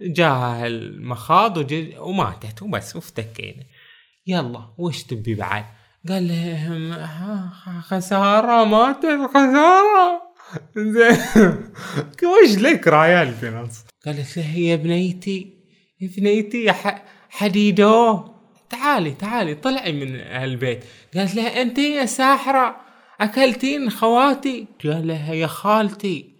جاها المخاض وماتت وبس وافتكينا. يلا وش تبي بعد؟ قال لهم "ها- خسارة ماتت خسارة. زين. وش لك رايال في نص قالت له يا بنيتي يا بنيتي يا حديدو. تعالي تعالي طلعي من البيت قالت لها أنت يا ساحرة أكلتين خواتي. قال لها يا خالتي.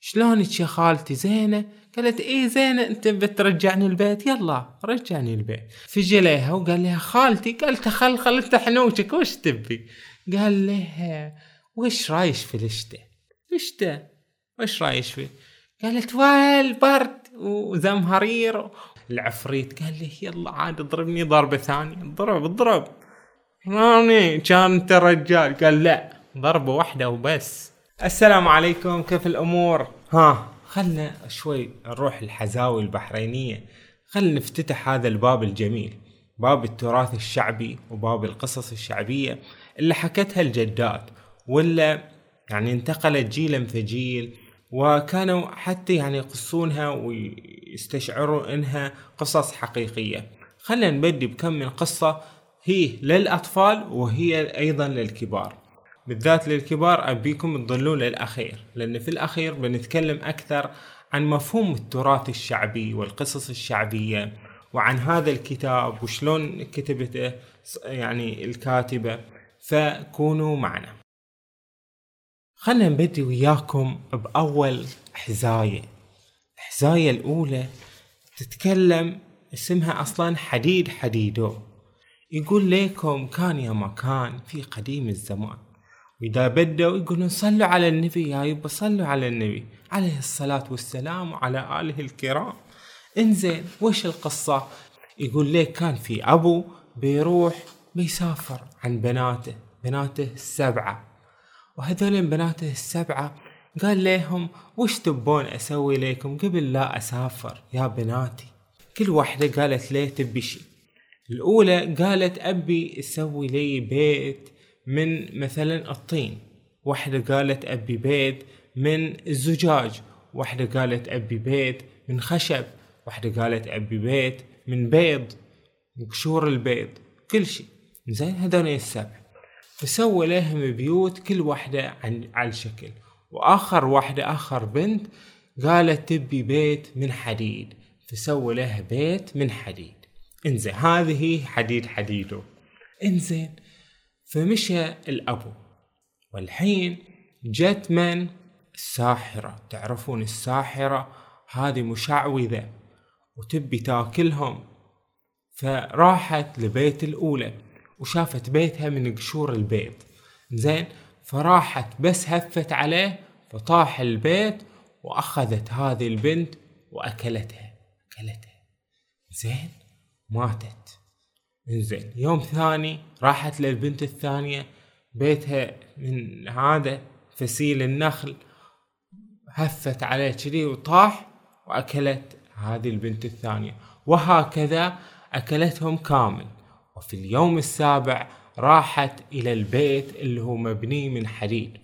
شلونك يا خالتي؟ زينة؟ قالت إيه زينة أنت بترجعني البيت؟ يلا رجعني البيت. فجي لها وقال لها خالتي قالت خل خل افتح حنوشك وش تبي؟ قال لها وش رايش في الشتاء الشتاء وش رايش فيه قالت ويل برد وزمهرير. العفريت قال له يلا عاد اضربني ضربة ثانية. اضرب اضرب. راني كان انت رجال. قال لا ضربة واحدة وبس. السلام عليكم كيف الأمور؟ ها. خلنا شوي نروح الحزاوي البحرينية. خلنا نفتتح هذا الباب الجميل باب التراث الشعبي وباب القصص الشعبية اللي حكتها الجدات ولا يعني انتقلت جيلا فجيل وكانوا حتى يعني يقصونها ويستشعروا إنها قصص حقيقية. خلينا نبدي بكم من قصة هي للأطفال وهي أيضا للكبار. بالذات للكبار أبيكم تظلون للأخير لأن في الأخير بنتكلم أكثر عن مفهوم التراث الشعبي والقصص الشعبية وعن هذا الكتاب وشلون كتبته يعني الكاتبة. فكونوا معنا. خلنا نبدي وياكم بأول حزاية. الحزاية الأولى تتكلم اسمها أصلا حديد حديدو. يقول ليكم كان يا مكان في قديم الزمان. وإذا بدوا يقولون صلوا على النبي يا يبا صلوا على النبي. عليه الصلاة والسلام وعلى آله الكرام. انزين وش القصة؟ يقول ليك كان في أبو بيروح بيسافر عن بناته بناته السبعة. وهذول بناته السبعة قال لهم وش تبون أسوي لكم قبل لا أسافر يا بناتي؟ كل واحدة قالت ليه تبي شي الأولى قالت أبي أسوي لي بيت من مثلا الطين. واحدة قالت أبي بيت من الزجاج. واحدة قالت أبي بيت من خشب. واحدة قالت أبي بيت من بيض. من قشور البيض. كل شيء. زين هذول السبع. فسوى لهم بيوت كل واحدة عن على الشكل وآخر واحدة آخر بنت قالت تبي بيت من حديد. فسوى لها بيت من حديد. انزين هذه حديد حديده. انزين فمشى الأبو. والحين جت من؟ الساحرة. تعرفون الساحرة؟ هذه مشعوذة وتبي تاكلهم. فراحت لبيت الأولى وشافت بيتها من قشور البيض زين فراحت بس هفت عليه فطاح البيت وأخذت هذه البنت وأكلتها. أكلتها. زين ماتت. زين. يوم ثاني راحت للبنت الثانية بيتها من هذا فسيل النخل هفت عليه كذي وطاح وأكلت هذه البنت الثانية. وهكذا أكلتهم كامل. وفي اليوم السابع راحت إلى البيت اللي هو مبني من حديد.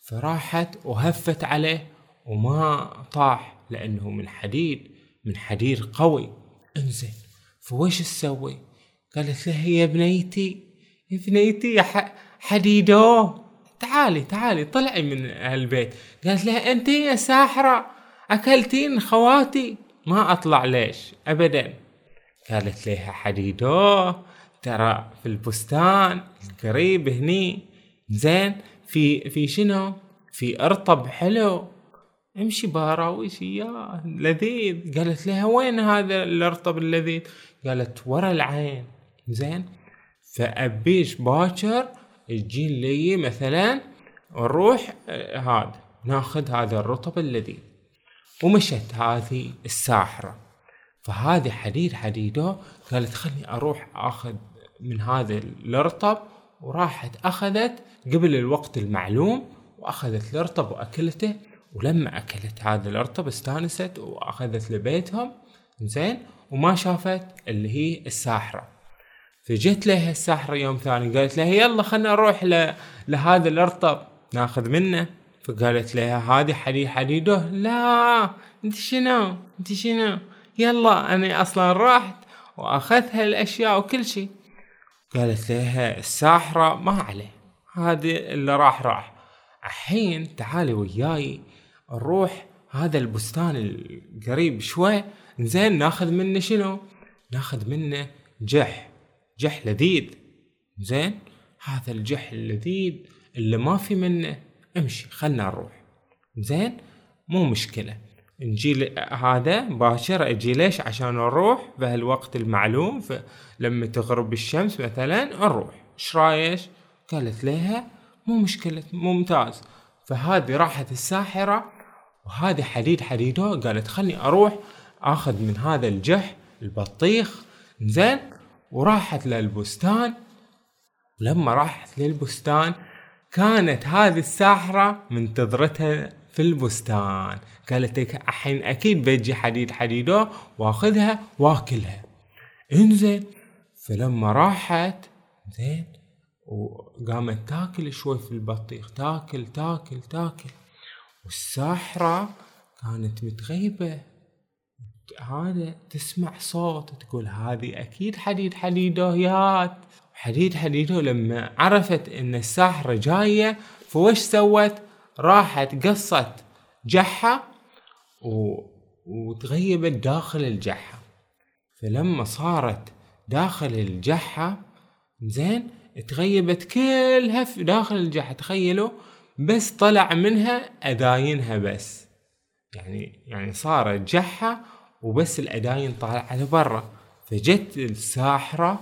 فراحت وهفت عليه وما طاح لأنه من حديد من حديد قوي. إنزين فوش تسوي؟ قالت له يا بنيتي يا بنيتي يا حديدو. تعالي تعالي طلعي من البيت قالت لها أنت يا ساحرة أكلتين خواتي؟ ما أطلع ليش ابدا. قالت لها حديدو ترى في البستان القريب هني زين في في شنو؟ في أرطب حلو. امشي باراويش اياه لذيذ. قالت لها وين هذا الأرطب اللذيذ؟ قالت ورا العين. زين؟ فأبيش باكر تجي لي مثلا نروح آه، هذا ناخذ هذا الرطب اللذيذ ومشت هذه الساحرة. فهذه حديد حديدو قالت خلني أروح أخذ من هذا الرطب. وراحت أخذت قبل الوقت المعلوم وأخذت الرطب وأكلته. ولما أكلت هذا الرطب استانست وأخذت لبيتهم. زين؟ وما شافت اللي هي الساحرة. فجت لها الساحرة يوم ثاني قالت لها يلا خلنا نروح. لهذا الأرطب. ناخذ منه. فقالت لها هذه حديد حديده؟ لا. انت شنو؟ انت شنو؟ يلا أنا أصلا رحت وأخذها الأشياء وكل شيء. قالت لها الساحرة ما عليه. هذه اللي راح راح. الحين تعالي وياي نروح هذا البستان القريب شوي. زين ناخذ منه شنو؟ ناخذ منه جح. جح لذيذ. زين؟ هذا الجح اللذيذ اللي ما في منه. امشي خلنا نروح. زين؟ مو مشكلة. نجي هذا باشر أجي ليش؟ عشان نروح بهالوقت المعلوم لما تغرب الشمس مثلا نروح. إيش رايش قالت لها مو مشكلة ممتاز. فهذه راحت الساحرة وهذه حديد حديدو قالت خلني أروح أخذ من هذا الجح البطيخ. زين؟ وراحت للبستان. لما راحت للبستان كانت هذه الساحرة منتظرتها في البستان. قالت لك الحين أكيد بيجي حديد حديدو واخذها واكلها. انزين فلما راحت زين وقامت تاكل شوي في البطيخ تاكل تاكل تاكل. والساحرة كانت متغيبة. هذا تسمع صوت تقول هذه أكيد حديد حديدويات حديد حديدو لما عرفت إن الساحرة جاية فوش سوت؟ راحت قصت جحة و... وتغيبت داخل الجحة فلما صارت داخل الجحة زين تغيبت كلها في داخل الجحة تخيلوا بس طلع منها أداينها بس. يعني يعني صارت جحة وبس الأداين طالعة لبرا فجت الساحرة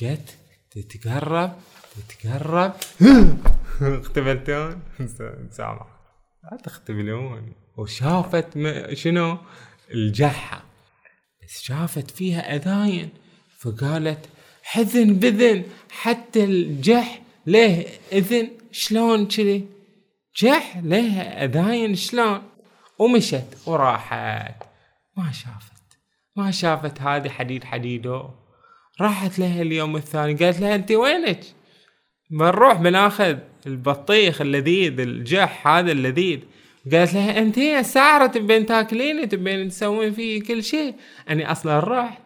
جت تتقرب تتقرب. اختبلتون سامع لا تختبلون وشافت شنو؟ الجحة بس شافت فيها أذاين. فقالت حذن بذن. حتى الجح ليه إذن. شلون كذي؟ جح ليه أذاين شلون؟ ومشت وراحت. ما شافت. ما شافت هذه حديد حديدو. راحت لها اليوم الثاني قالت لها انت وينك؟ بنروح بناخذ البطيخ اللذيذ الجح هذا اللذيذ. قالت لها انت يا سعرة تبين تاكليني تبين تسوين فيه كل شيء. أني أصلا رحت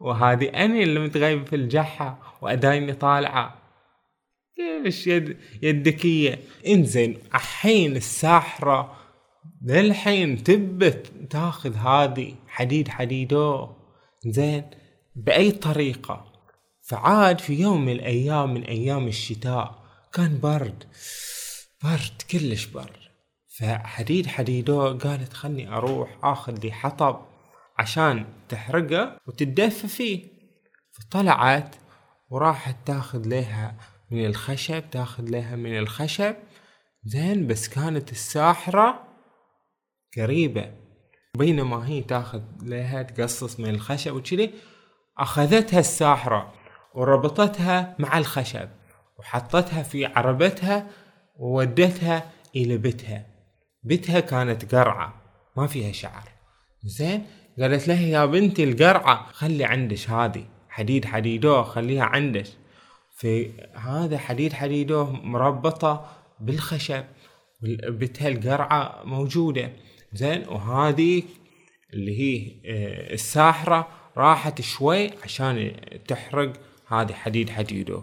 وهذه أني اللي متغيب في الجحة وأدايني طالعة. كيفش يد يدكية إنزين الحين الساحرة للحين تبت تاخذ هذه حديد حديدو. زين بأي طريقة؟ فعاد في يوم من الأيام من أيام الشتاء كان برد برد كلش برد. فحديد حديدو قالت خلني أروح أخذ لي حطب عشان تحرقه وتدفى فيه فطلعت وراحت تاخذ لها من الخشب تاخذ لها من الخشب. زين بس كانت الساحرة قريبة. بينما هي تاخذ لها تقصص من الخشب وكذي أخذتها الساحرة وربطتها مع الخشب وحطتها في عربتها وودتها إلى بيتها. بيتها كانت قرعة ما فيها شعر. زين؟ قالت لها يا بنتي القرعة خلي عندش هذه حديد حديدوه خليها عندش في هذا حديد حديدوه مربطة بالخشب بيتها القرعة موجودة. زين؟ وهذه اللي هي آه، الساحرة راحت شوي عشان تحرق هذه حديد حديدو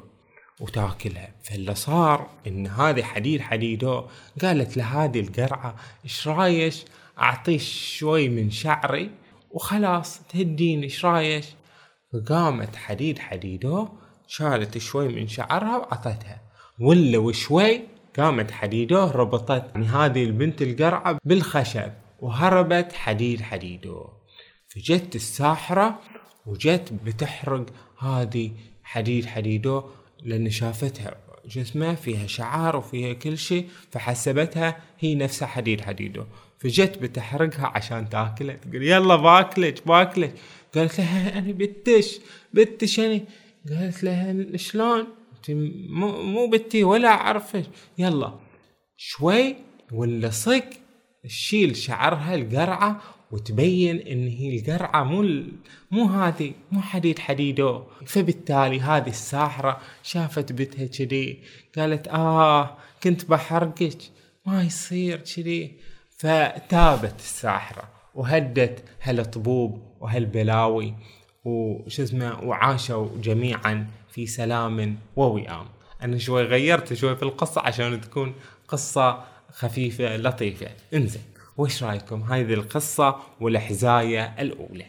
وتاكلها. فاللي صار إن هذه حديد حديدو قالت لهذه القرعة إيش رايش اعطيش شوي من شعري وخلاص تهديني إيش رايش فقامت حديد حديدو شالت شوي من شعرها وعطتها ولا وشوي قامت حديدو ربطت يعني هذه البنت القرعة بالخشب وهربت حديد حديدو فجت الساحرة وجت بتحرق هذه حديد حديدو لأن شافتها. جسمها فيها شعار وفيها كل شيء فحسبتها هي نفسها حديد حديدو فجت بتحرقها عشان تاكلها تقول يلا باكلك باكلك. قالت لها أنا بتش بتش أنا قالت لها شلون؟ مو مو بتي ولا اعرفك يلا. شوي ولا صك تشيل شعرها القرعة وتبين إن هي القرعة مو مو هذه مو حديد حديدو. فبالتالي هذه الساحرة شافت بنتها كذي. قالت آه كنت بحرقك. ما يصير كذي. فتابت الساحرة وهدت هالطبوب وهالبلاوي وش اسمه وعاشوا جميعا. في سلام ووئام. أنا شوي غيرت شوي في القصة عشان تكون قصة خفيفة لطيفة. انزين وش رأيكم؟ هذه القصة والحزاية الأولى.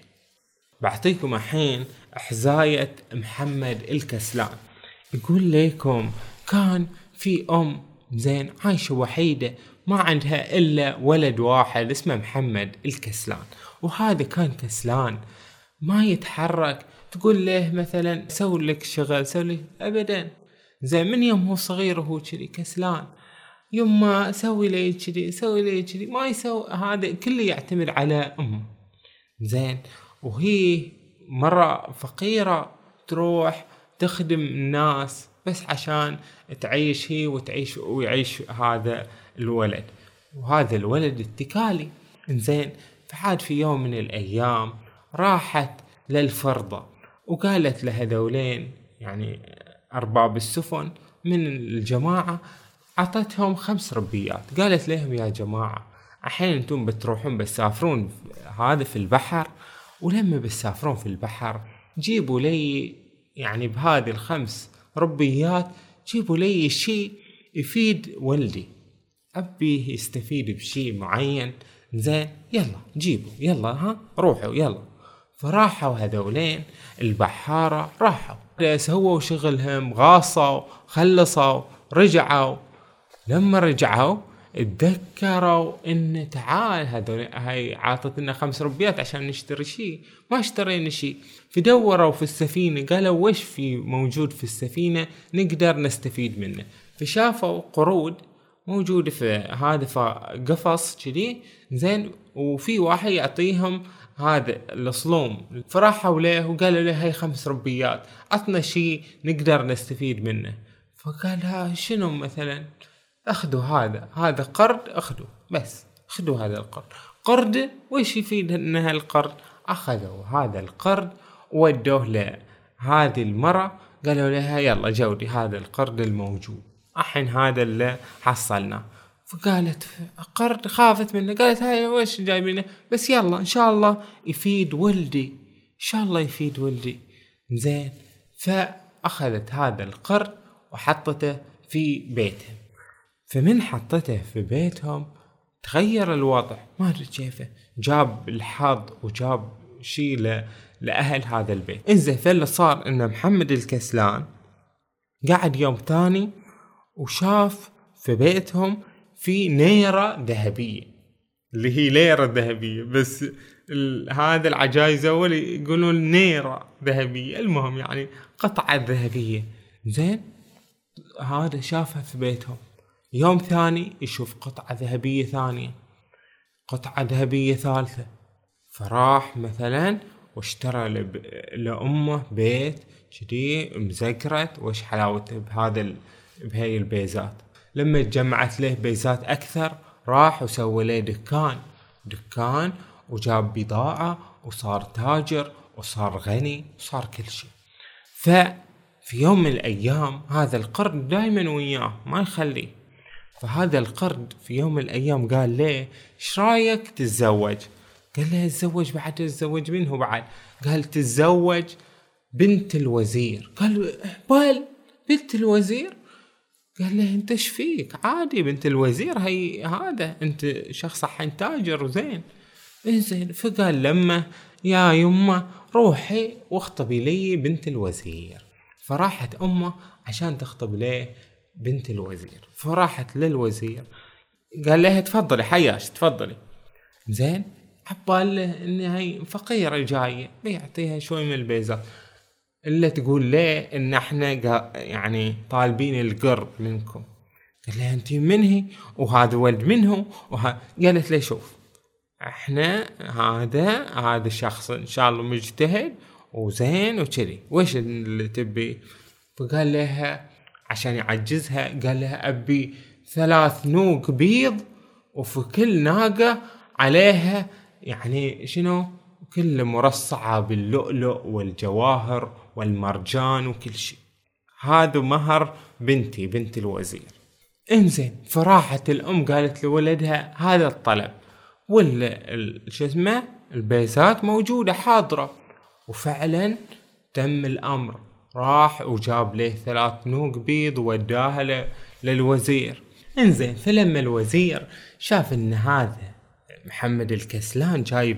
بعطيكم الحين حزاية محمد الكسلان. يقول لكم كان في أم زين عايشة وحيدة ما عندها إلا ولد واحد اسمه محمد الكسلان. وهذا كان كسلان ما يتحرك تقول له مثلا سوي لك شغل سوي لك ابدا. زين من يوم هو صغير وهو كذي كسلان يما سوي لي كذي سوي لي كذي ما يسوي هذا كله يعتمد على أمه. زين وهي مرة فقيرة تروح تخدم الناس بس عشان تعيش هي وتعيش ويعيش هذا الولد. وهذا الولد اتكالي. انزين فعاد في يوم من الأيام راحت للفرضة. وقالت لهذولين يعني أرباب السفن من الجماعة عطتهم خمس ربيات. قالت لهم يا جماعة الحين أنتم بتروحون بتسافرون هذا في البحر ولما بتسافرون في البحر جيبوا لي يعني بهذه الخمس ربيات جيبوا لي شيء يفيد ولدي أبي يستفيد بشيء معين زين يلا جيبوا يلا ها روحوا يلا. فراحوا هذولين البحارة راحوا. سووا شغلهم غاصوا خلصوا رجعوا. لما رجعوا اتذكروا إن تعال هذول هاي عاطتنا خمس ربيات عشان نشتري شيء. ما اشترينا شيء. فدوروا في السفينة قالوا وش في موجود في السفينة نقدر نستفيد منه. فشافوا قرود موجودة في هذا قفص كذي زين وفي واحد يعطيهم هذا الصلوم. فراحوا له وقالوا له هاي خمس ربيات. عطنا شيء نقدر نستفيد منه. فقال ها شنو مثلا؟ أخذوا هذا. هذا قرد اخذوا بس أخذوا هذا القرد. قرد وش يفيد ان هالقرد أخذوا هذا القرد ودوه لهذه المرة قالوا لها يلا جودي هذا القرد الموجود. الحين هذا اللي حصلناه فقالت قرد خافت منه قالت هاي وش جايبينه بس يلا إن شاء الله يفيد ولدي إن شاء الله يفيد ولدي. زين فأخذت هذا القرد وحطته في بيتها فمن حطته في بيتهم تغير الوضع. ما أدري كيفه. جاب الحظ وجاب شيء لأهل هذا البيت. إنزين فاللي صار ان محمد الكسلان قعد يوم ثاني وشاف في بيتهم في نيرة ذهبية. اللي هي ليرة ذهبية بس هذا العجايز أول يقولون نيرة ذهبية. المهم يعني قطعة ذهبية. زين؟ هذا شافها في بيتهم. يوم ثاني يشوف قطعة ذهبية ثانية. قطعة ذهبية ثالثة. فراح مثلا واشترى لأمه بيت كذي مزكرت وش حلاوته بهذا ال... بهاي البيزات. لما تجمعت له بيزات أكثر راح وسوى له دكان. دكان وجاب بضاعة وصار تاجر وصار غني وصار كل شيء. ففي يوم من الأيام هذا القرن دايما وياه ما يخليه. فهذا القرد في يوم من الأيام قال ليه إيش رأيك تتزوج؟ قال له أتزوج بعد تتزوج منه بعد. قال تتزوج بنت الوزير. قال بال بنت الوزير؟ قال له أنت إيش فيك؟ عادي بنت الوزير هي هذا أنت شخص الحين تاجر وزين. إنزين فقال لما يا يمه روحي واخطبي لي بنت الوزير. فراحت أمه عشان تخطب ليه بنت الوزير. فراحت للوزير قال لها تفضلي حياش تفضلي. زين عبال ان هي فقيرة جاية بيعطيها شوي من البيزات إلا تقول ليه إن إحنا يعني طالبين القرب منكم؟ قال لها أنت منهي وهذا ولد منه وه... قالت لي شوف إحنا هذا هذا الشخص إن شاء الله مجتهد وزين وكذي وش اللي تبي؟ فقال لها عشان يعجزها قال لها أبي ثلاث نوق بيض وفي كل ناقة عليها يعني شنو؟ كل مرصعة باللؤلؤ والجواهر والمرجان وكل شيء. هذا مهر بنتي بنت الوزير. انزين فراحت الأم قالت لولدها هذا الطلب. ولا شو اسمه؟ البيزات موجودة حاضرة. وفعلا تم الأمر. راح وجاب له ثلاث نوق بيض ووداها ل- للوزير. انزين فلما الوزير شاف إن هذا محمد الكسلان جايب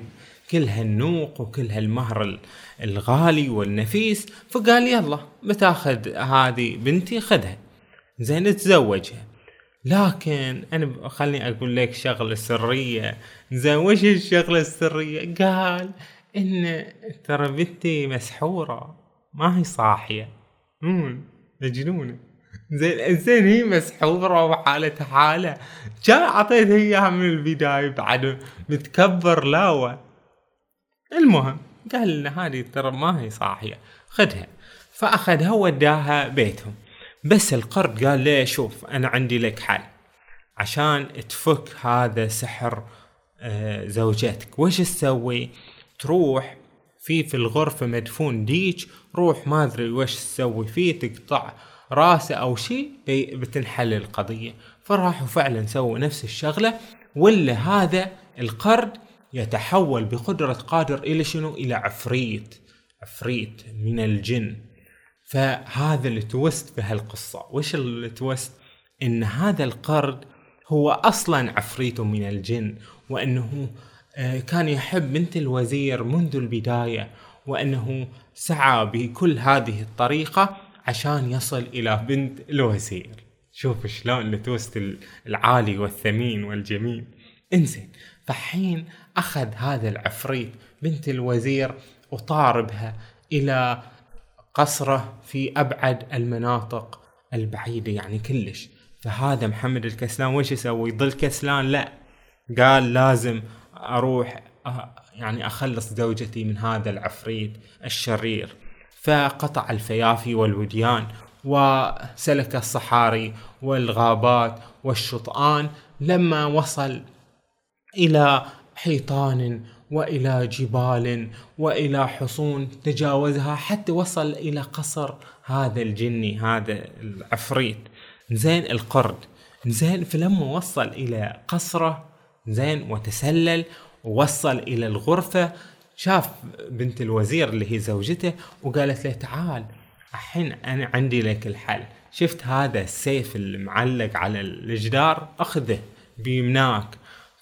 كل هالنوق وكل هالمهر ال- الغالي والنفيس. فقال يلا بتاخذ هذه بنتي خذها. زين تزوجها لكن أنا خلني أقول لك شغلة سرية. زين وش الشغلة السرية. قال إن ترى بنتي مسحورة. ما هي صاحية. مم مجنونة. زين زين هي مسحورة وحالتها حالة. كان اعطيت إياها من البداية بعد متكبر لاوة. المهم قال هذه ترى ما هي صاحية. خذها. فأخذها وداها بيتهم. بس القرد قال له شوف أنا عندي لك حل. عشان تفك هذا سحر آه، زوجتك. وش تسوي؟ تروح في في الغرفة مدفون ديج روح ما أدري وش تسوي فيه تقطع راسه أو شيء بتنحل القضية. فراحوا فعلا سووا نفس الشغلة. ولا هذا القرد يتحول بقدرة قادر إلى شنو؟ إلى عفريت عفريت من الجن. فهذا ال twist بهالقصة. وش ال twist إن هذا القرد هو أصلا عفريت من الجن وإنه آه، كان يحب بنت الوزير منذ البداية وإنه سعى بكل هذه الطريقة عشان يصل إلى بنت الوزير. شوف شلون التويست العالي والثمين والجميل. إنزين فحين أخذ هذا العفريت بنت الوزير وطار بها إلى قصره في أبعد المناطق البعيدة يعني كلش. فهذا محمد الكسلان وش يسوي؟ يضل كسلان؟ لا. قال لازم أروح أ- يعني أخلص زوجتي من هذا العفريت الشرير. فقطع الفيافي والوديان وسلك الصحاري والغابات والشطآن. لما وصل إلى حيطان وإلى جبال وإلى حصون تجاوزها حتى وصل إلى قصر هذا الجني هذا العفريت. زين القرد. زين فلما وصل إلى قصره زين وتسلل ووصل إلى الغرفة شاف بنت الوزير اللي هي زوجته وقالت له تعال الحين أنا عندي لك الحل. شفت هذا السيف المعلق على الجدار؟ أخذه بيمناك.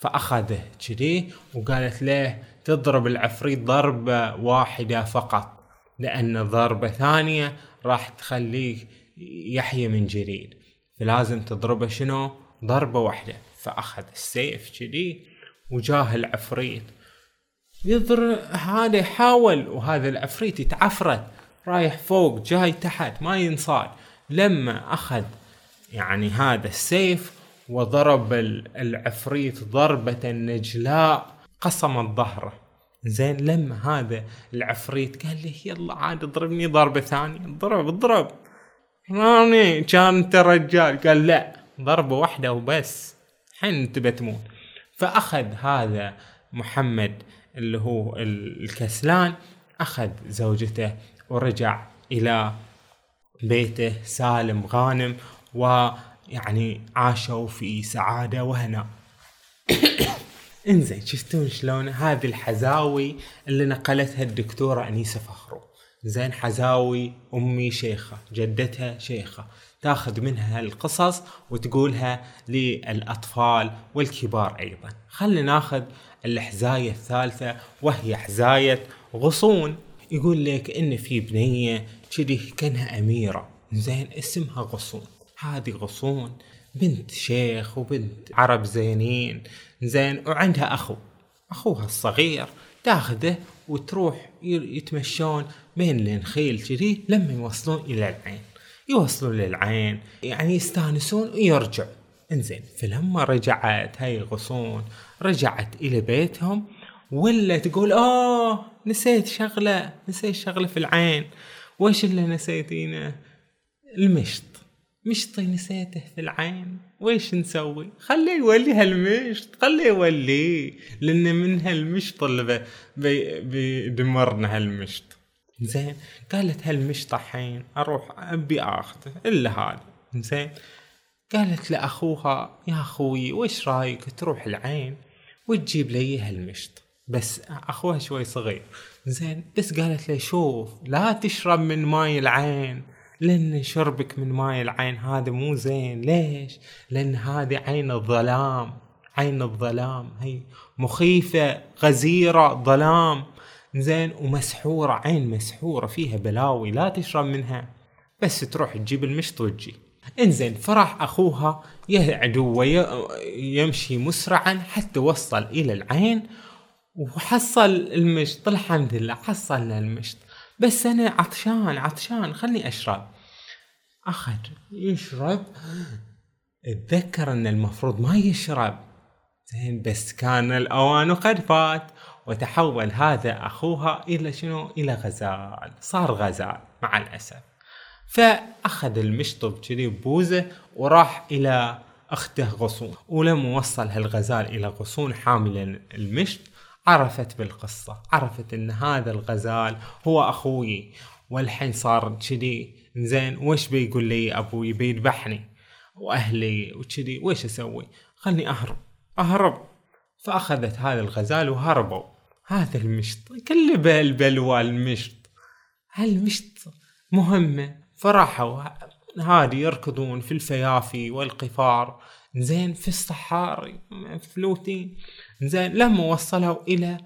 فأخذه كذي وقالت له تضرب العفريت ضربة واحدة فقط لأن ضربة ثانية راح تخليه يحيى من جديد فلازم تضربه شنو؟ ضربة واحدة. فأخذ السيف كذي وجاه العفريت. يضر هذا يحاول وهذا العفريت يتعفرت رايح فوق جاي تحت ما ينصاد. لما أخذ يعني هذا السيف وضرب ال- العفريت ضربة نجلاء قصمت ظهره زين لما هذا العفريت قال له يلا عاد اضربني ضربة ثانية. اضرب اضرب راني كان انت رجال قال لا ضربة واحدة وبس. الحين انت بتموت فأخذ هذا محمد اللي هو ال- الكسلان أخذ زوجته ورجع إلى بيته سالم غانم. ويعني عاشوا في سعادة وهناء إنزين شفتون شلون؟ هذه الحزاوي اللي نقلتها الدكتورة أنيسة فخرو. زين حزاوي أمي شيخة جدتها شيخة. تاخذ منها القصص وتقولها للأطفال والكبار أيضا. خلينا ناخذ الحزاية الثالثة وهي حزاية غصون. يقول لك إن في بنية كذي كأنها أميرة. زين اسمها غصون. هذه غصون بنت شيخ وبنت عرب زينين. زين وعندها أخو. أخوها الصغير تاخذه وتروح يتمشون بين النخيل كذي لما يوصلون إلى العين. يوصلون للعين يعني يستانسون ويرجعوا. إنزين فلما رجعت هاي غصون رجعت إلى بيتهم ولا تقول آه نسيت شغلة نسيت شغلة في العين. وش اللي نسيتينه؟ المشط. مشطي نسيته في العين ويش نسوي؟ خليه يولي هالمشط خليه يوليه لأن من هالمشط اللي بي- بي بيدمرنا هالمشط. زين قالت هالمشط الحين أروح أبي آخذه إلا هذا زين قالت لأخوها يا أخوي وش رأيك تروح العين وتجيب لي هالمشط؟ بس أخوها شوي صغير. زين بس قالت لي شوف لا تشرب من ماي العين. لأن شربك من ماي العين هذا مو زين. ليش؟ لأن هذه عين الظلام عين الظلام. هي مخيفة غزيرة ظلام. زين ومسحورة عين مسحورة فيها بلاوي لا تشرب منها. بس تروح تجيب المشط وتجي. إنزين فرح أخوها يعدو ويمشي مسرعا حتى وصل إلى العين وحصل المشط. الحمد لله حصلنا المشط. بس أنا عطشان عطشان خلني أشرب. أخذ يشرب. أتذكر أن المفروض ما يشرب. زين بس كان الاوان قد فات وتحول هذا أخوها إلى شنو؟ إلى غزال. صار غزال مع الأسف. فأخذ المشطب كذي بوزة وراح إلى أخته غصون. ولما وصل هالغزال إلى غصون حاملا المشط. عرفت بالقصة عرفت إن هذا الغزال هو أخوي والحين صار كذي زين وش بيقول لي أبوي بيذبحني وأهلي وكذي وش أسوي؟ خلني أهرب أهرب. فأخذت هذا الغزال وهربوا. هذا المشط كل البلوى المشط. هالمشط مهمة. فراحوا هادي يركضون في الفيافي والقفار. زين في الصحاري فلوتين زين لما وصلوا إلى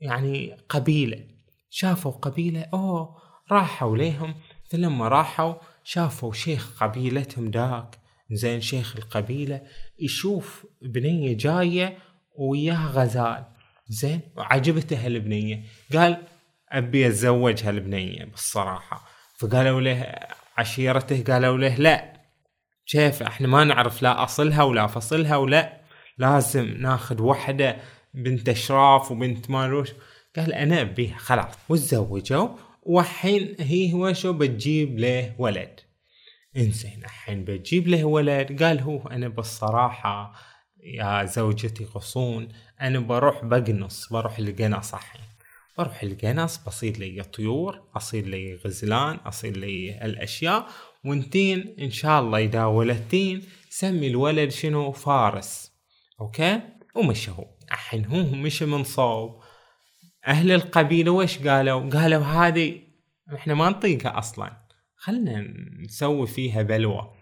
يعني قبيلة شافوا قبيلة أوه راحوا ليهم. فلما راحوا شافوا شيخ قبيلتهم داك زين شيخ القبيلة يشوف بنية جاية وياها غزال. زين وعجبته هالبنية. قال أبي أتزوج هالبنية بالصراحة. فقالوا له عشيرته قالوا له لا. كيف إحنا ما نعرف لا أصلها ولا فصلها ولا لازم ناخذ وحدة بنت أشراف وبنت مالوش قال أنا ابيها خلاص. وتزوجوا والحين هي هو شو بتجيب له ولد. إنزين الحين بتجيب له ولد. قال هو أنا بالصراحة يا زوجتي غصون أنا بروح بقنص بروح القنص الحين. بروح القنص بصير لي طيور اصير لي غزلان اصير لي الأشياء. وانتين إن شاء الله إذا ولدتين سمي الولد شنو؟ فارس. أوكي؟ ومشوا الحين هو مشى من صوب. أهل القبيلة وش قالوا؟ قالوا هذه إحنا ما نطيقها أصلا. خلنا نسوي فيها بلوى.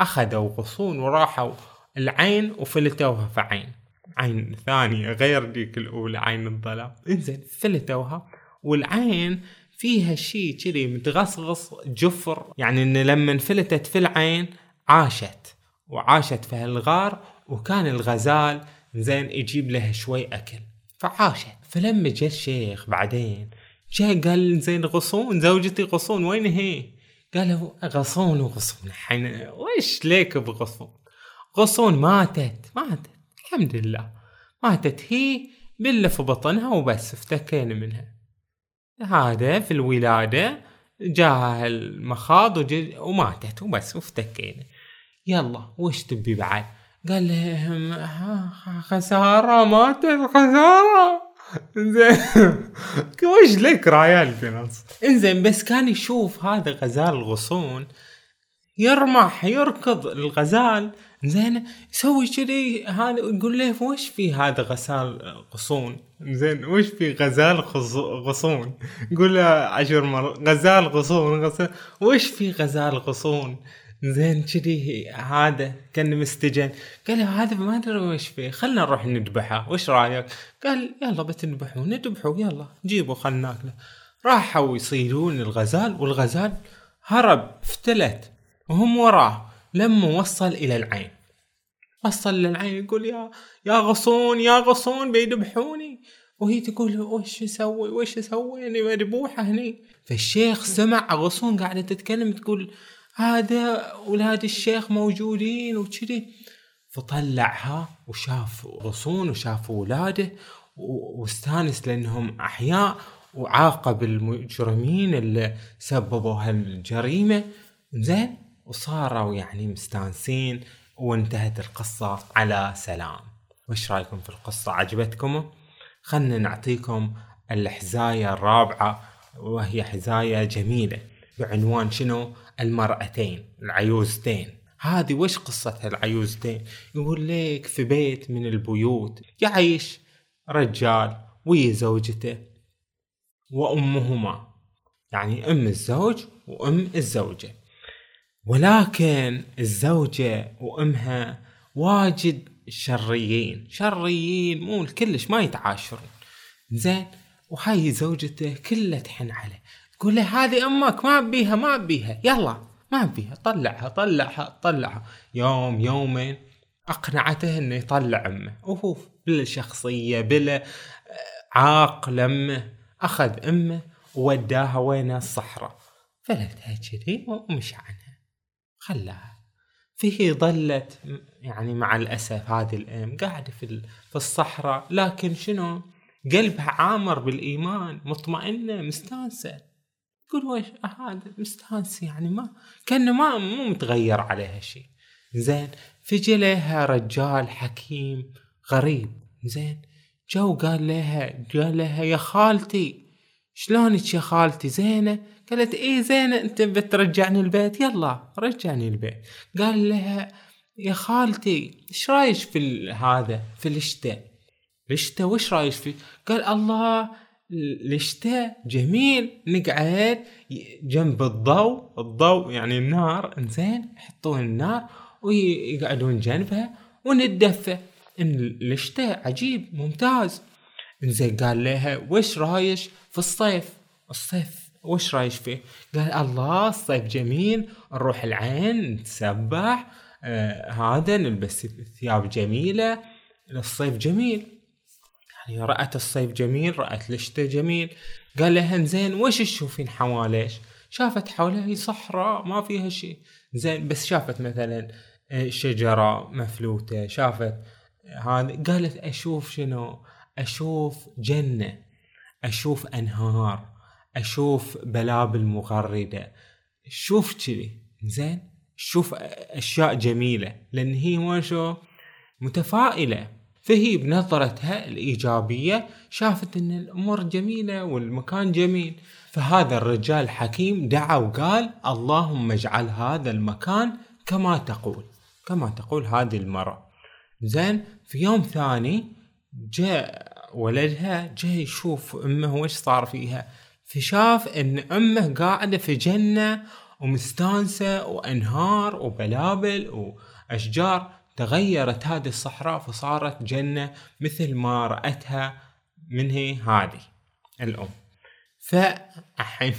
أخذوا غصون وراحوا العين وفلتوها في عين. عين ثانية غير ديك الأولى عين الظلام. إنزين فلتوها. والعين فيها شيء كذي متغصغص جفر. يعني إن لما انفلتت في العين عاشت. وعاشت في هالغار وكان الغزال زين يجيب لها شوي أكل. فعاشت. فلما جاء الشيخ بعدين جاء قال زين غصون زوجتي غصون وين هي؟ قالوا غصون وغصون. الحين وش ليك بغصون؟ غصون ماتت ماتت. الحمد لله. ماتت هي بالله في بطنها وبس افتكينا منها. هذا في الولادة جاها المخاض وماتت وبس وافتكينا. يلا وش تبي بعد؟ قال لهم خسارة ماتت خسارة. زين وش لك رايال في نص إنزين بس كان يشوف هذا غزال الغصون يرمح يركض الغزال. زين يسوي كذي هذا يقول له وش في هذا غزال غصون؟ زين وش في غزال غصون؟ يقول له عشر مرات غزال غصون غزال وش في غزال غصون؟ زين كذي هذا كان مستجن. قال له هذا ما أدري وش فيه خلنا نروح نذبحه وش رأيك؟ قال يلا بتذبحوا نذبحوا يلا جيبوا خلنا ناكله. راحوا يصيدون الغزال والغزال هرب افتلت وهم وراه لما وصل إلى العين. وصل للعين يقول يا يا غصون يا غصون بيذبحوني. وهي تقول وش أسوي وش أسوي اني مذبوحة هني. فالشيخ سمع غصون قاعدة تتكلم تقول هذا أولاد الشيخ موجودين وكذي. فطلعها وشاف غصون وشاف اولاده واستانس لأنهم أحياء وعاقب المجرمين اللي سببوا هالجريمة. زين وصاروا يعني مستانسين وانتهت القصة على سلام. وش رأيكم في القصة؟ عجبتكم؟ خلنا نعطيكم الحزاية الرابعة وهي حزاية جميلة. بعنوان شنو؟ المرأتين العيوزتين. هذه وش قصة العيوزتين؟ يقول لك في بيت من البيوت يعيش رجال ويا زوجته وأمهما. يعني أم الزوج وأم الزوجة. ولكن الزوجة وأمها واجد شريين. شريين مو كلش ما يتعاشرون. زين وهاي زوجته كلها تحن عليه. تقول له هذه أمك ما ابيها ما ابيها يلا ما ابيها طلعها طلعها طلعها. يوم يومين أقنعته إنه يطلع أمه. وهو بلا شخصية بلا آه، عاق لمه أخذ أمه ووداها وين الصحراء. فلتها كذي ومشى عنها. خلاها. فهي ظلت يعني مع الأسف هذه الام قاعدة في في الصحراء. لكن شنو؟ قلبها عامر بالإيمان مطمئنة مستانسة. تقول وش هذا مستانسه يعني ما كأنه ما مو متغير عليها شيء زين فجي لها رجال حكيم غريب. زين جو قال لها قال لها يا خالتي شلونك يا خالتي؟ زينة؟ قالت إيه زينة أنت بترجعني البيت. يلا رجعني البيت. قال لها يا خالتي إيش رأيك في هذا في الشتاء الشتاء وش رأيك فيه قال الله الشتاء جميل نقعد جنب الضوء الضوء يعني النار إنزين يحطون النار ويقعدون جنبها ونتدفى إن الشتاء عجيب ممتاز. إنزين قال لها وش رايك في الصيف؟ الصيف وش رايك فيه؟ قال الله الصيف جميل نروح العين نتسبح آه هذا نلبس ثياب جميلة الصيف جميل. يعني رأت الصيف جميل رأت الشتاء جميل. قال لها زين وش تشوفين حواليش؟ شافت حولها صحراء ما فيها شيء. زين بس شافت مثلا آه، شجرة مفلوتة. شافت هذا قالت أشوف شنو؟ أشوف جنة أشوف أنهار أشوف بلابل مغردة شوف كذي. زين شوف أشياء جميلة لأن هي ما شو متفائلة. فهي بنظرتها الإيجابية شافت أن الأمور جميلة والمكان جميل. فهذا الرجال الحكيم دعا وقال اللهم اجعل هذا المكان كما تقول كما تقول هذه المرأة. زين في يوم ثاني جاء ولدها جاء يشوف أمه وش صار فيها. فشاف إن أمه قاعدة في جنة ومستانسة وأنهار وبلابل وأشجار. تغيرت هذه الصحراء فصارت جنة مثل ما رأتها من هي هذه الأم. فالحين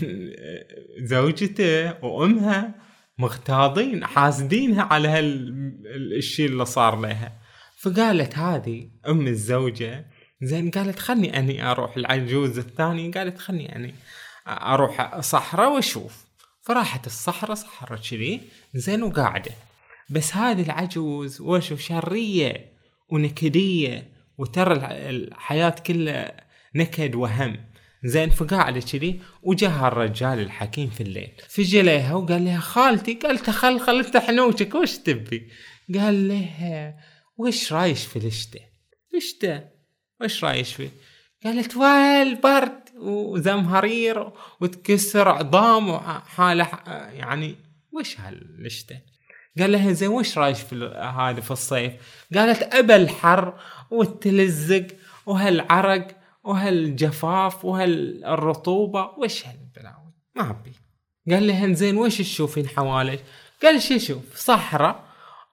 زوجته وأمها مغتاظين حاسدينها على هالشيء اللي صار لها. فقالت هذه أم الزوجة زين قالت خلني أني أروح العجوز الثاني. قالت خلني أني أروح صحراء وأشوف. فراحت الصحراء صحراء كذي زين وقاعدة. بس هذه العجوز وشو شرية ونكدية وترى الحياة كلها نكد وهم. زين فقاعدة كذي وجاها الرجال الحكيم في الليل. فجي لها وقال لها خالتي؟ قالت خل خل انت حنوشك وش تبي؟ قال لها وش رايش في الشتاء الشتاء وش رايش فيه قالت ويل برد وزمهرير وتكسر عظام وحالة يعني وش هالشتاء قال لها زين وش رايك في هذا في الصيف؟ قالت ابى الحر والتلزق وهالعرق وهالجفاف وهالرطوبة وش هالبلاوي؟ ما أبي. قال لها زين وش تشوفين حواليك؟ قال شو أشوف صحراء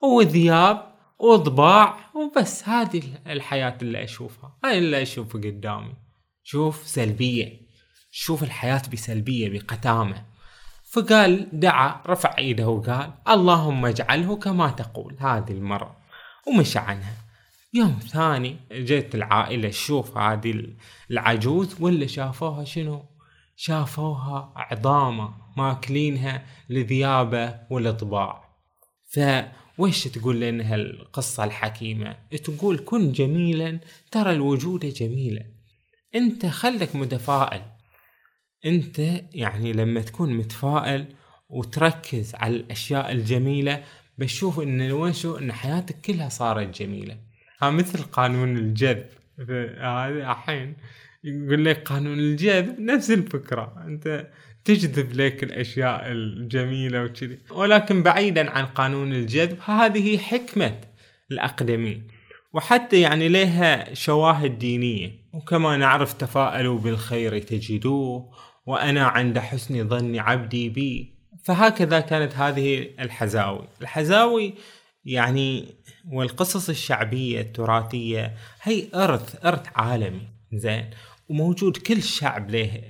وذياب وضباع وبس. هذه الحياة اللي أشوفها. هاي اللي اشوفها قدامي. شوف سلبية. شوف الحياة بسلبية بقتامة. فقال دعا رفع ايده وقال اللهم اجعله كما تقول. هذه المرة ومشى عنها. يوم ثاني جت العائلة تشوف هذه العجوز ولا شافوها شنو؟ شافوها عظامة ماكلينها لذيابة والطباع فوش تقول لنا هالقصة الحكيمة؟ تقول كن جميلا ترى الوجود جميلا. أنت خلك متفائل. انت يعني لما تكون متفائل وتركز على الأشياء الجميلة بشوف إن وين شو إن حياتك كلها صارت جميلة. ها مثل قانون الجذب. هذا الحين يقول لك قانون الجذب نفس الفكرة. أنت تجذب لك الأشياء الجميلة وكذي. ولكن بعيدا عن قانون الجذب هذه حكمة الأقدمين. وحتى يعني لها شواهد دينية. وكما نعرف تفاءلوا بالخير تجدوه وأنا عند حسن ظن عبدي بي. فهكذا كانت هذه الحزاوي. الحزاوي يعني والقصص الشعبية التراثية هي إرث إرث عالمي زين. وموجود كل شعب له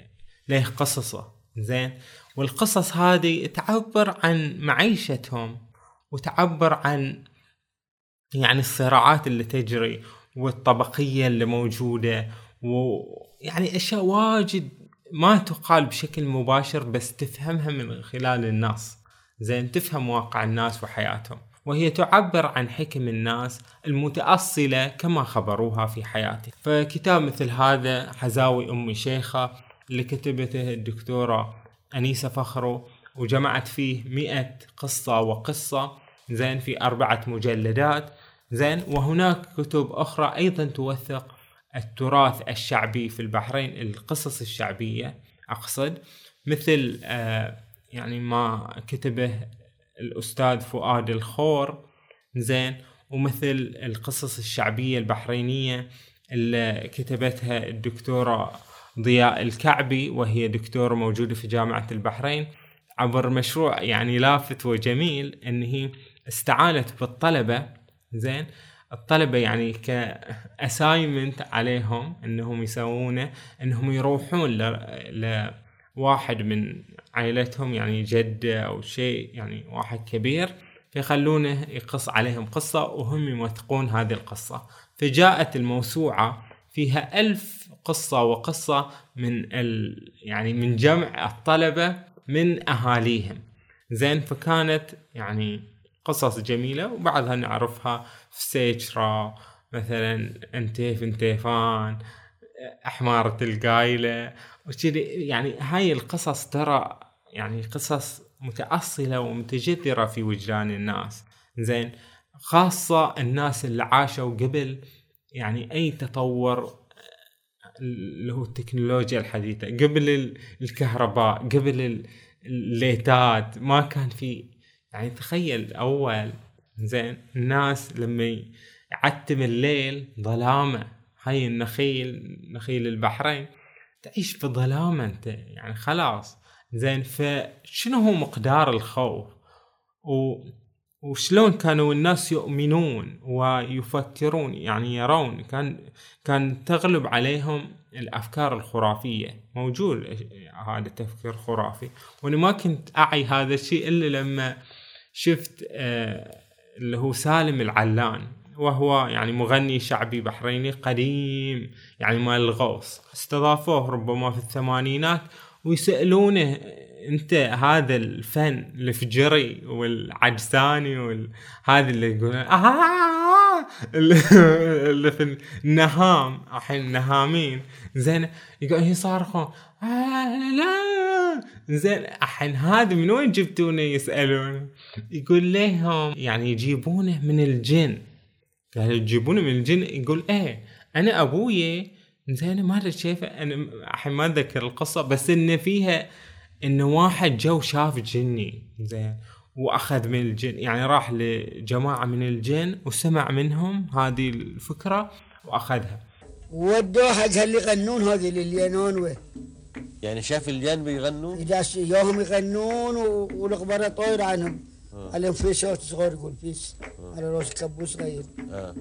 له قصصه زين. والقصص هذه تعبر عن معيشتهم وتعبر عن يعني الصراعات اللي تجري والطبقية اللي موجودة ويعني أشياء واجد ما تقال بشكل مباشر بس تفهمها من خلال الناس. زين تفهم واقع الناس وحياتهم. وهي تعبر عن حكم الناس المتأصلة كما خبروها في حياتهم فكتاب مثل هذا حزاوي أمي شيخة اللي كتبته الدكتورة أنيسة فخرو وجمعت فيه مئة قصة وقصة. زين في أربعة مجلدات. زين وهناك كتب أخرى أيضا توثق التراث الشعبي في البحرين القصص الشعبية أقصد مثل آه يعني ما كتبه الأستاذ فؤاد الخور زين ومثل القصص الشعبية البحرينية اللي كتبتها الدكتورة ضياء الكعبي وهي دكتورة موجودة في جامعة البحرين عبر مشروع يعني لافت وجميل إن هي استعانت بالطلبة زين الطلبة يعني كأسايمنت عليهم إنهم يسوونه إنهم يروحون ل... لواحد من عائلتهم يعني جدة أو شيء يعني واحد كبير فيخلونه يقص عليهم قصة وهم يوثقون هذه القصة. فجاءت الموسوعة فيها ألف قصة وقصة من ال يعني من جمع الطلبة من أهاليهم. زين فكانت يعني قصص جميلة وبعضها نعرفها في سيترا مثلا انتيف انتيفان أحمارة القايلة وكذي. يعني هاي القصص ترى يعني قصص متأصلة ومتجذرة في وجدان الناس. زين. خاصة الناس اللي عاشوا قبل يعني أي تطور اللي هو التكنولوجيا الحديثة. قبل الكهرباء قبل الليتات ما كان في يعني تخيل أول زين الناس لما يعتم الليل ظلامة. هاي النخيل نخيل البحرين. تعيش في ظلامة أنت يعني خلاص. زين فشنو هو مقدار الخوف؟ و وشلون كانوا الناس يؤمنون ويفكرون؟ يعني يرون كان كان تغلب عليهم الأفكار الخرافية. موجود هذا التفكير خرافي. وأنا ما كنت أعي هذا الشيء إلا لما شفت آه اللي هو سالم العلان وهو يعني مغني شعبي بحريني قديم يعني مال الغوص. استضافوه ربما في الثمانينات ويسألونه أنت هذا الفن الفجري والعجساني وهذا اللي يقول آه اللي في النهام الحين النهامين زين يقول يصارخون آه لا زين الحين هذا من وين جبتونه يسألون؟ يقول لهم يعني يجيبونه من الجن قال يجيبونه من الجن يقول إيه أنا أبوي زين ما أدري كيف أنا الحين ما اتذكر القصة بس إن فيها انه واحد جو شاف جني زين وأخذ من الجن يعني راح لجماعة من الجن وسمع منهم هذه الفكرة وأخذها. ودوه حق اللي يغنون هذه اللي ينون يعني شاف الجن بيغنوا إذا يوهم يغنون والأخبار طاير عنهم. آه. عليهم في صوت صغير يقول فيس آه. على راس كبوس صغير آه.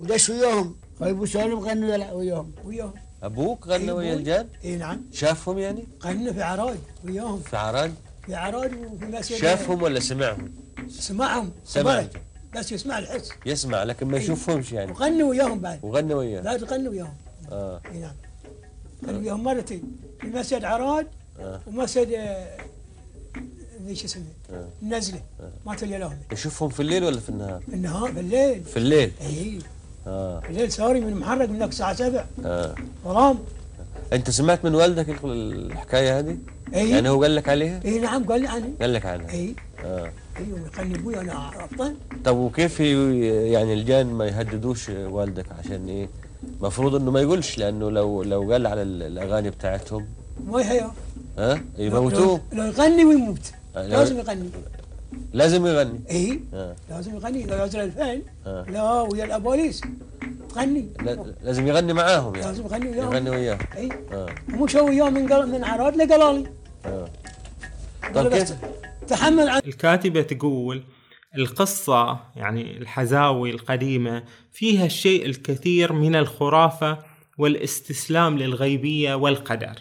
ودش وياهم. خايبوا سالم غنوا وياهم؟ وياهم. أبوك غنى ويا الجن؟ إي نعم. شافهم يعني؟ غنى في عراج وياهم. في عراج؟ في عراج وفي مسجد شافهم ولا سمعهم؟ سمعهم. سمع بس يسمع الحس. يسمع لكن ما يشوفهمش يعني. وغنى وياهم بعد. وغنى وياهم بعد غنى وياهم. آه. إي نعم. غنى وياهم مرتين. في مسجد عراج آه. ومسجد ذي شو اسمه آه. النزله آه. ما تلي لهم يشوفهم في الليل ولا في النهار؟ في النهار في الليل. في الليل. إي. آه. الليل ساري من محرق منك الساعة 7 آه. ظلام أنت سمعت من والدك الحكاية هذه؟ اي يعني هو قال لك عليها؟ اي نعم قال لي عنها. قال لك عنها. اي آه. أيوه يخلي أبوي أنا أبطل. طب وكيف يعني الجان ما يهددوش والدك عشان إيه؟ المفروض إنه ما يقولش لأنه لو لو قال على الأغاني بتاعتهم. ما يحيى ها؟ يموتوه. لو يغني ويموت. آه، لازم يغني. لازم يغني. اي آه. لازم يغني لو ينزل الفن آه. لا ويا الأبوليس. تغني لازم يغني معاهم يعني. لازم يغني وياهم. يغني وياهم اي آه. مو شو وياهم من قل... من عراد لقلالي. آه. طيب كيف؟ تحمل عن الكاتبة تقول القصة يعني الحزاوي القديمة فيها الشيء الكثير من الخرافة والاستسلام للغيبية والقدر.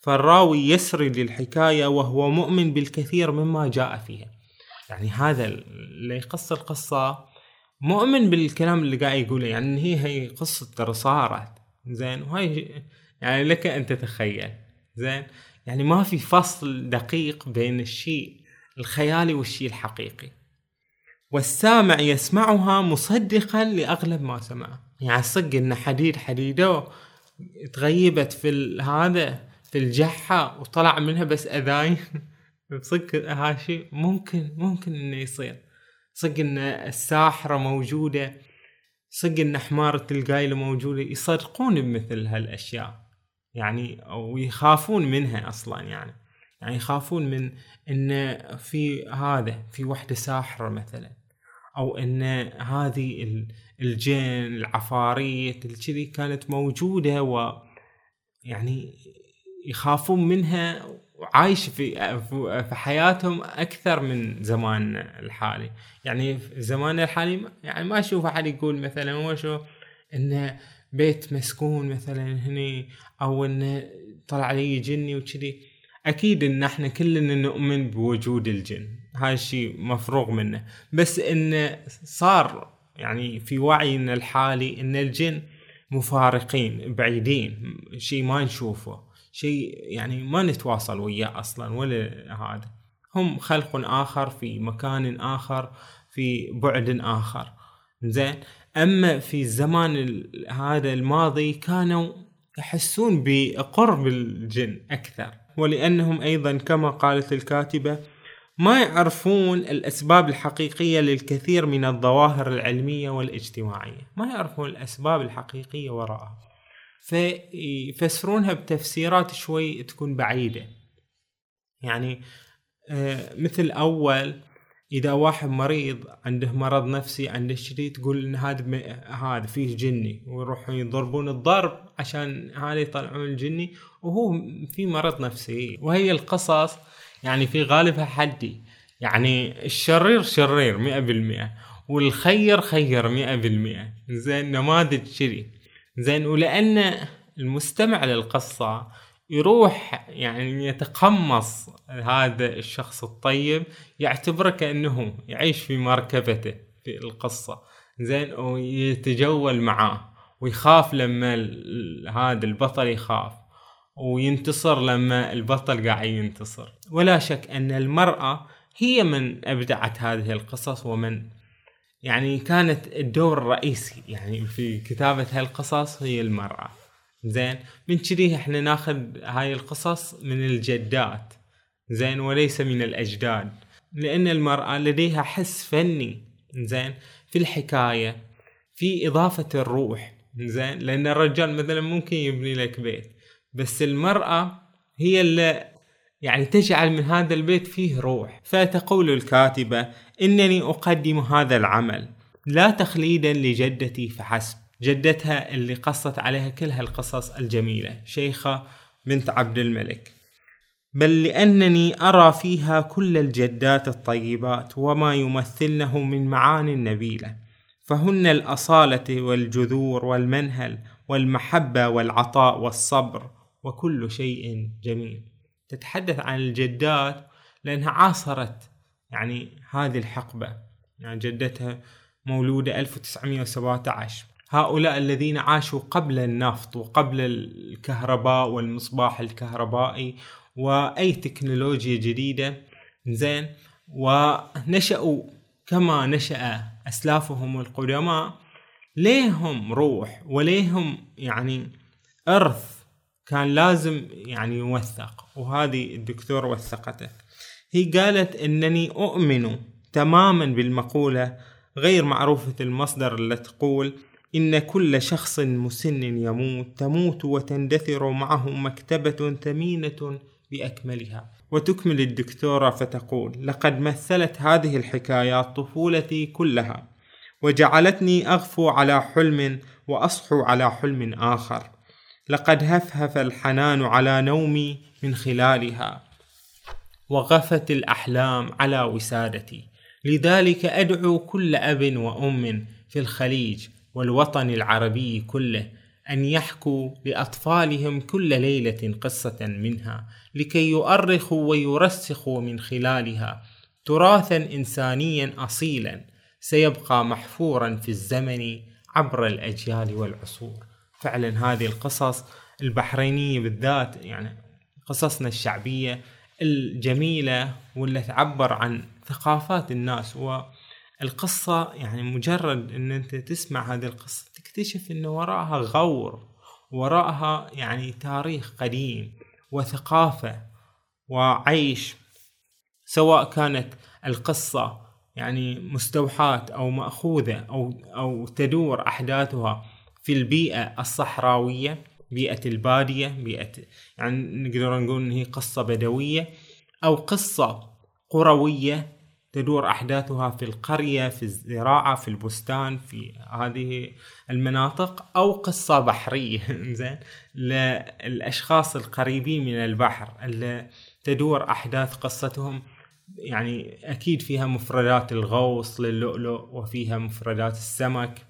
فالراوي يسرد الحكاية وهو مؤمن بالكثير مما جاء فيها. يعني هذا اللي يقص القصة مؤمن بالكلام اللي قاعد يقوله يعني هي هي قصة ترى صارت زين؟ وهي يعني لك أن تتخيل زين؟ يعني ما في فصل دقيق بين الشيء الخيالي والشيء الحقيقي. والسامع يسمعها مصدقا لأغلب ما سمعه. يعني صدق إن حديد حديده تغيبت في هذا في الجحة وطلع منها بس أذاين. صدق هذا شيء ممكن ممكن إنه يصير. صدق إن الساحرة موجودة صدق إن حمارة القايلة موجودة يصدقون بمثل هالأشياء. يعني أو يخافون منها أصلا يعني. يعني يخافون من إن في هذا في وحدة ساحرة مثلا. أو إن هذه الجن العفاريت الكذي كانت موجودة و يعني يخافون منها وعايش في في حياتهم أكثر من زمان الحالي. يعني زماننا الحالي يعني ما أشوف أحد يقول مثلا هو شو انه بيت مسكون مثلا هني أو انه طلع علي جني وكذي. أكيد إن إحنا كلنا نؤمن بوجود الجن. هذا الشيء مفروغ منه. بس انه صار يعني في وعينا الحالي إن الجن مفارقين بعيدين شيء ما نشوفه. شيء يعني ما نتواصل وياه أصلا ولا هذا هم خلق آخر في مكان آخر في بعد آخر. زين. أما في الزمان هذا الماضي كانوا يحسون بقرب الجن أكثر. ولأنهم أيضا كما قالت الكاتبة ما يعرفون الأسباب الحقيقية للكثير من الظواهر العلمية والاجتماعية. ما يعرفون الأسباب الحقيقية وراءها. فيفسرونها بتفسيرات شوي تكون بعيدة. يعني آه، مثل أول إذا واحد مريض عنده مرض نفسي عنده شيء تقول إن هذا هذا فيه جني ويروحون يضربون الضرب عشان هذا يطلعون الجني وهو في مرض نفسي. وهي القصص يعني في غالبها حدي يعني الشرير شرير مئة بالمئة والخير خير مئة بالمئة. زين نماذج كذي زين ولأن المستمع للقصة يروح يعني يتقمص هذا الشخص الطيب يعتبره كأنه يعيش في مركبته في القصة زين ويتجول معاه ويخاف لما هذا البطل يخاف وينتصر لما البطل قاعد ينتصر. ولا شك أن المرأة هي من أبدعت هذه القصص ومن يعني كانت الدور الرئيسي يعني في كتابة هالقصص هي المرأة. زين؟ من كذي إحنا ناخذ هاي القصص من الجدات. زين؟ وليس من الأجداد. لأن المرأة لديها حس فني. زين؟ في الحكاية في إضافة الروح. زين؟ لأن الرجال مثلا ممكن يبني لك بيت. بس المرأة هي اللي يعني تجعل من هذا البيت فيه روح. فتقول الكاتبة إنني أقدم هذا العمل. لا تخليدا لجدتي فحسب. جدتها اللي قصت عليها كل هالقصص الجميلة شيخة بنت عبد الملك. بل لأنني أرى فيها كل الجدات الطيبات وما يمثلنه من معاني نبيلة فهن الأصالة والجذور والمنهل والمحبة والعطاء والصبر وكل شيء جميل. تتحدث عن الجدات لأنها عاصرت يعني هذه الحقبة. يعني جدتها مولودة 1917 هؤلاء الذين عاشوا قبل النفط وقبل الكهرباء والمصباح الكهربائي وأي تكنولوجيا جديدة زين. ونشأوا كما نشأ أسلافهم القدماء. ليهم روح وليهم يعني إرث كان لازم يعني يوثق وهذه الدكتور وثقته. هي قالت إنني أؤمن تماما بالمقولة غير معروفة المصدر اللي تقول إن كل شخص مسن يموت تموت وتندثر معه مكتبة ثمينة بأكملها. وتكمل الدكتورة فتقول لقد مثلت هذه الحكايات طفولتي كلها وجعلتني أغفو على حلم وأصحو على حلم آخر. لقد هفهف الحنان على نومي من خلالها وغفت الأحلام على وسادتي. لذلك أدعو كل أب وأم في الخليج والوطن العربي كله أن يحكوا لأطفالهم كل ليلة قصة منها لكي يؤرخوا ويرسخوا من خلالها. تراثا إنسانيا أصيلا سيبقى محفورا في الزمن عبر الأجيال والعصور. فعلا هذه القصص البحرينية بالذات يعني قصصنا الشعبية الجميلة واللي تعبر عن ثقافات الناس. والقصة يعني مجرد إن أنت تسمع هذه القصة تكتشف إن وراءها غور وراءها يعني تاريخ قديم وثقافة وعيش سواء كانت القصة يعني مستوحاة أو مأخوذة أو أو تدور أحداثها. في البيئة الصحراوية بيئة البادية بيئة يعني نقدر نقول إن هي قصة بدوية أو قصة قروية تدور أحداثها في القرية في الزراعة في البستان في هذه المناطق أو قصة بحرية. زين للأشخاص القريبين من البحر اللي تدور أحداث قصتهم يعني أكيد فيها مفردات الغوص للؤلؤ وفيها مفردات السمك.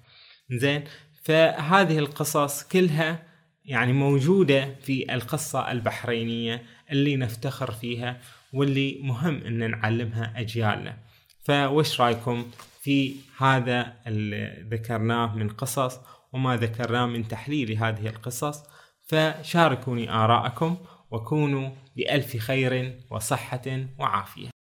زين فهذه القصص كلها يعني موجودة في القصة البحرينية اللي نفتخر فيها واللي مهم إن نعلمها أجيالنا. فوش رأيكم في هذا اللي ذكرناه من قصص وما ذكرناه من تحليل هذه القصص؟ فشاركوني آراءكم وكونوا بألف خير وصحة وعافية.